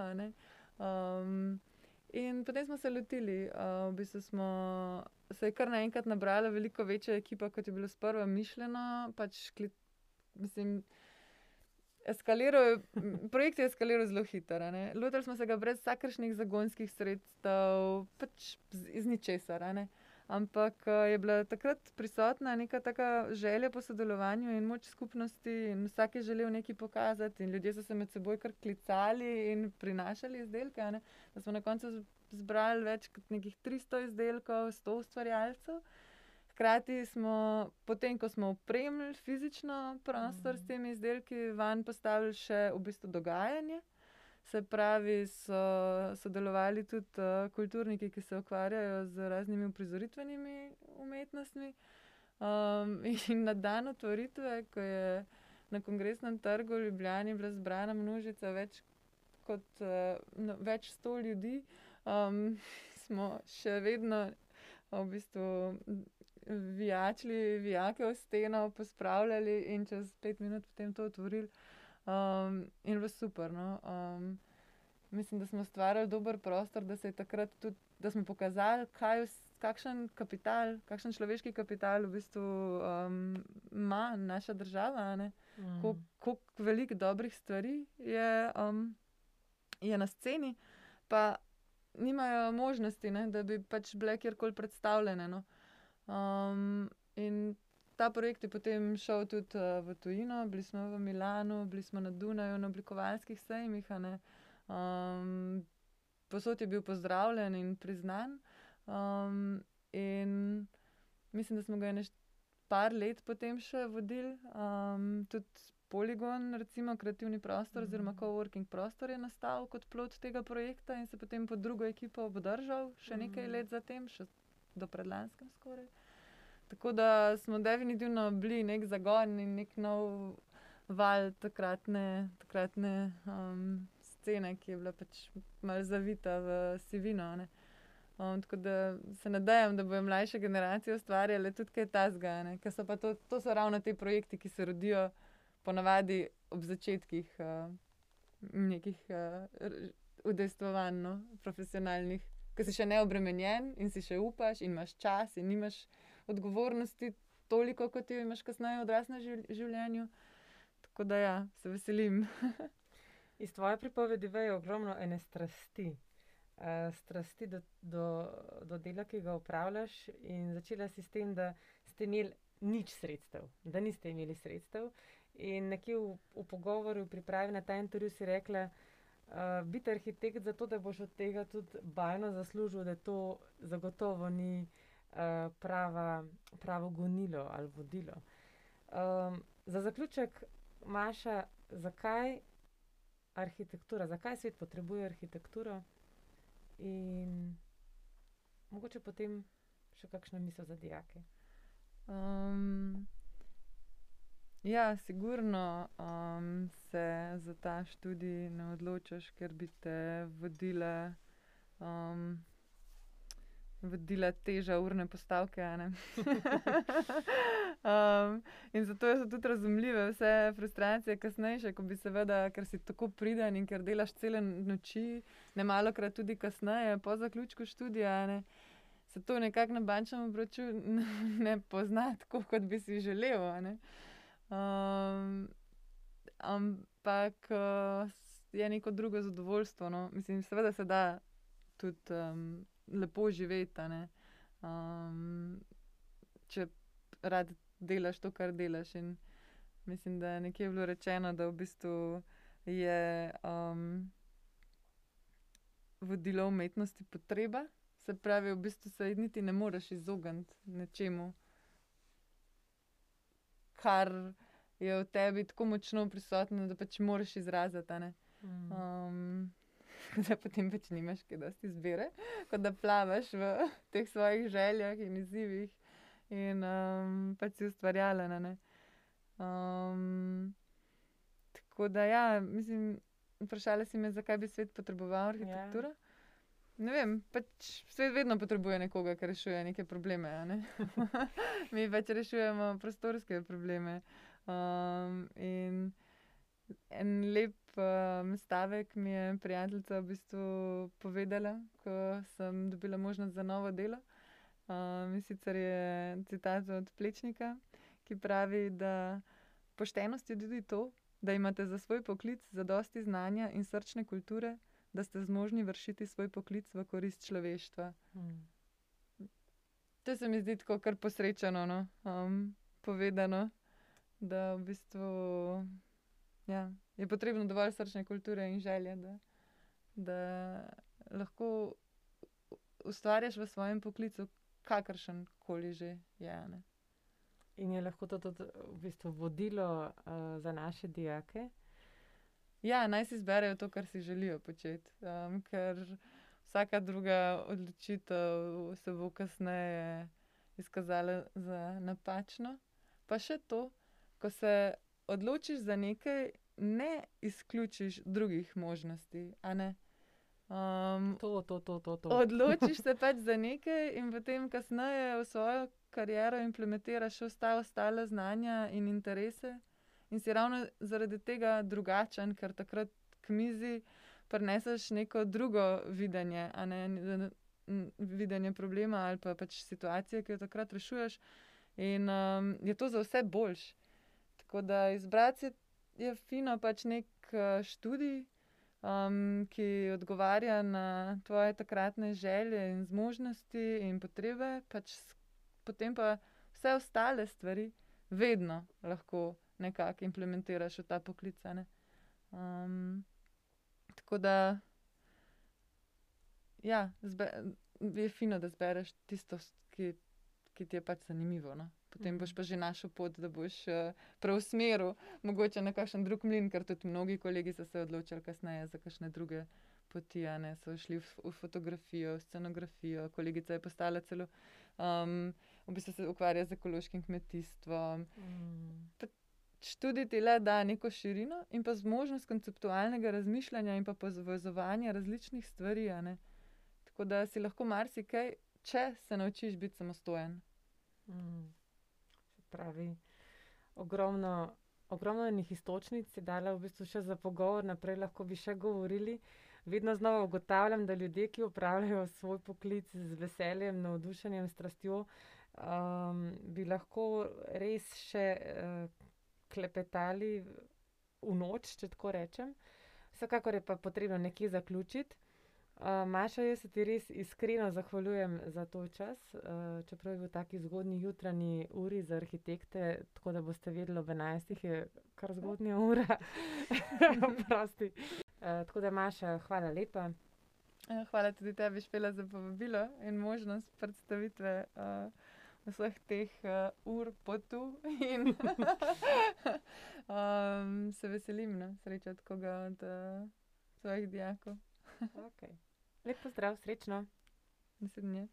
Um, in potem smo se lotili, uh, v bistvu smo se je kar naenkrat nabrala veliko večja ekipa, kot je bilo sprva mišljeno. Pač, klit, mislim, Eskaliral, projekt je eskaliral zelo hitro. Lotili smo se ga brez vsakršnih zagonskih sredstev, pač iz ničesar. Ampak je bila takrat prisotna neka taka želja po sodelovanju in moč skupnosti, in vsak je želel nekaj pokazati, in ljudje so se med seboj kar klicali in prinašali izdelke. Da smo na koncu zbrali več kot nekih 300 izdelkov, 100 ustvarjalcev. Hkrati smo, potem ko smo opremili fizično prostor s temi izdelki, van postavili še v bistvu dogajanje. Se pravi, so sodelovali tudi uh, kulturniki, ki se ukvarjajo z raznimi uprizoritvenimi umetnostmi. Um, in na dan otvoritve, ko je na kongresnem trgu v Ljubljani bila zbrana množica več kot uh, no, več sto ljudi, um, smo še vedno v bistvu vijačili, vijake v steno, pospravljali in čez pet minut potem to otvorili. Um, in bilo super. No? Um, mislim, da smo ustvarjali dober prostor, da se je takrat tudi da smo pokazali, kaj, kakšen kapital, kakšen človeški kapital v bistvu um, ima naša država, mm. veliko dobrih stvari je, um, je na sceni, pa nimajo možnosti, ne, da bi pač bile kjerkoli predstavljene. No. Um, in ta projekt je potem šel tudi uh, v tujino, bili smo v Milanu, bili smo na Dunaju, na oblikovalskih sejmih. Um, posod je bil pozdravljen in priznan. Um, in mislim, da smo ga nekaj par let potem še vodili, um, tudi Polygon, recimo kreativni prostor, mm -hmm. oziroma coworking prostor je nastal kot plot tega projekta in se potem pod drugo ekipo obdržal še nekaj mm -hmm. let zatem, še do predlanskem skoraj. Tako da smo definitivno bili nek zagon in nek nov val takratne, takratne um, scene, ki je bila pač malce zavita v sivino. Ne. Um, tako da se nadejam, da bodo mlajše generacije ustvarjale tudi kaj tasga. To, to so ravno te projekti, ki se rodijo ponavadi ob začetkih uh, nekih uh, udejstvovanj, no, profesionalnih, ki si še ne obremenjen in si še upaš in imaš čas in nimaš odgovornosti toliko, kot jo imaš kasneje v odraslem življenju. Tako da ja, se veselim. Iz tvoje pripovedi vejo ogromno ene strasti. Uh, strasti do, do, do dela, ki ga upravljaš, in začela si s tem, da ste imeli nič sredstev, da niste imeli sredstev. In nekje v, v pogovoru, pripravi na ta intervju, si rekla, uh, biti arhitekt zato, da boš od tega tudi bajno zaslužil, da to zagotovo ni uh, prava, pravo gonilo ali vodilo. Um, za zaključek, Maša, zakaj arhitektura, zakaj svet potrebuje arhitekturo? In mogoče potem še kakšno misel za dijake. Um, ja, sigurno um, se za ta študij ne odločiš, ker bi te vodile. Um, vodila teža urne postavke. um, in zato so tudi razumljive vse frustracije, kasnejše, ko bi seveda, ker si tako priden in ker delaš cele noči, ne malo krat tudi kasneje, po zaključku študija. Se to nekako na bančnem obroču ne pozna tako, kot bi si želel. Um, ampak uh, je neko drugo zadovoljstvo. No? Mislim, seveda se da tudi um, lepo živeti. Um, če rad delaš to, kar delaš. In mislim, da je nekje bilo rečeno, da v bistvu je um, vodilo umetnosti potreba. Se pravi, v bistvu se niti ne moreš izogniti nečemu, kar je v tebi tako močno prisotno, da pač moraš izraziti. Mm. Um, da potem pač nimaš kaj dosti izbire, kot da plavaš v teh svojih željah in izzivih in um, pač si ustvarjala. Um, tako da, ja, mislim, vprašala si me, zakaj bi svet potreboval arhitekturo. Ja. Ne vem, pač svet vedno potrebuje nekoga, ki rešuje neke probleme. Ne? Mi pač rešujemo prostorske probleme. Um, in en lep um, stavek mi je prijateljica v bistvu povedala, ko sem dobila možnost za novo delo. Um, sicer je citat od Plečnika, ki pravi, da poštenost je tudi to, da imate za svoj poklic zadosti znanja in srčne kulture, da ste zmožni vršiti svoj poklic v korist človeštva. Hmm. To se mi zdi tako kar posrečeno, no? um, povedano, da v bistvu. Ja, je potrebno dovolj srčne kulture in želje, da, da lahko ustvarjaš v svojem poklicu, kakršen koli že je. Ne? In je lahko to tudi v bistvu vodilo uh, za naše dijake? Ja, naj si izberejo to, kar si želijo početi. Um, ker vsaka druga odločitev se bo kasneje izkazala za napačno. Pa še to, ko se odločiš za nekaj, ne izključiš drugih možnosti. Um, to, to, to, to, to. Odločiš se pač za nekaj in potem, kasneje v svojo kariero implementiraš vse ostale znanja in interese, in si ravno zaradi tega drugačen, ker takrat k mizi preneseš neko drugo videnje. Ne? videnje problema ali pa pač situacije, ki jo takrat rešuješ. In um, je to za vse boljš. Tako da izbrati je, fino pač nek uh, študij, um, ki odgovarja na tvoje takratne želje in zmožnosti in potrebe, pač potem pa vse ostale stvari vedno lahko nekako implementiraš v ta poklic. Um, tako da ja, zbe, je fino, da zbereš tisto, ki, ki ti je pač zanimivo. No? Potem boš pa že našel pot, da boš uh, preusmeril mogoče na kakšen drug mlin, ker tudi mnogi kolegi so se odločili kasneje za kakšne druge poti. So šli v, v fotografijo, v scenografijo, kolegica je postala celo. Um, v bistvu se ukvarja z ekološkim kmetijstvom. Mm. Študij ti le da neko širino in pa zmožnost konceptualnega razmišljanja in pa povezovanja različnih stvari. Tako da si lahko marsikaj, če se naučiš biti samostojen. Mm pravi, ogromno, ogromno enih istočnic je dala v bistvu še za pogovor, naprej lahko bi še govorili. Vedno znova ugotavljam, da ljudje, ki upravljajo svoj poklic z veseljem, navdušenjem, strastjo, um, bi lahko res še uh, klepetali v noč, če tako rečem. Vsekakor je pa potrebno nekje zaključiti. Uh, Maša, jaz se ti res iskreno zahvaljujem za to čas, uh, čeprav je bil taki zgodni jutranji uri za arhitekte, tako da boste vedeli, ob 11. je kar zgodnja ura. Prosti. Uh, tako da, Maša, hvala lepa. Hvala tudi tebi, Špela, za povabilo in možnost predstavitve uh, vseh teh uh, ur potu. In um, se veselim, no, srečati koga od uh, svojih dijakov. okay. Lep pozdrav, srečno. Naslednje.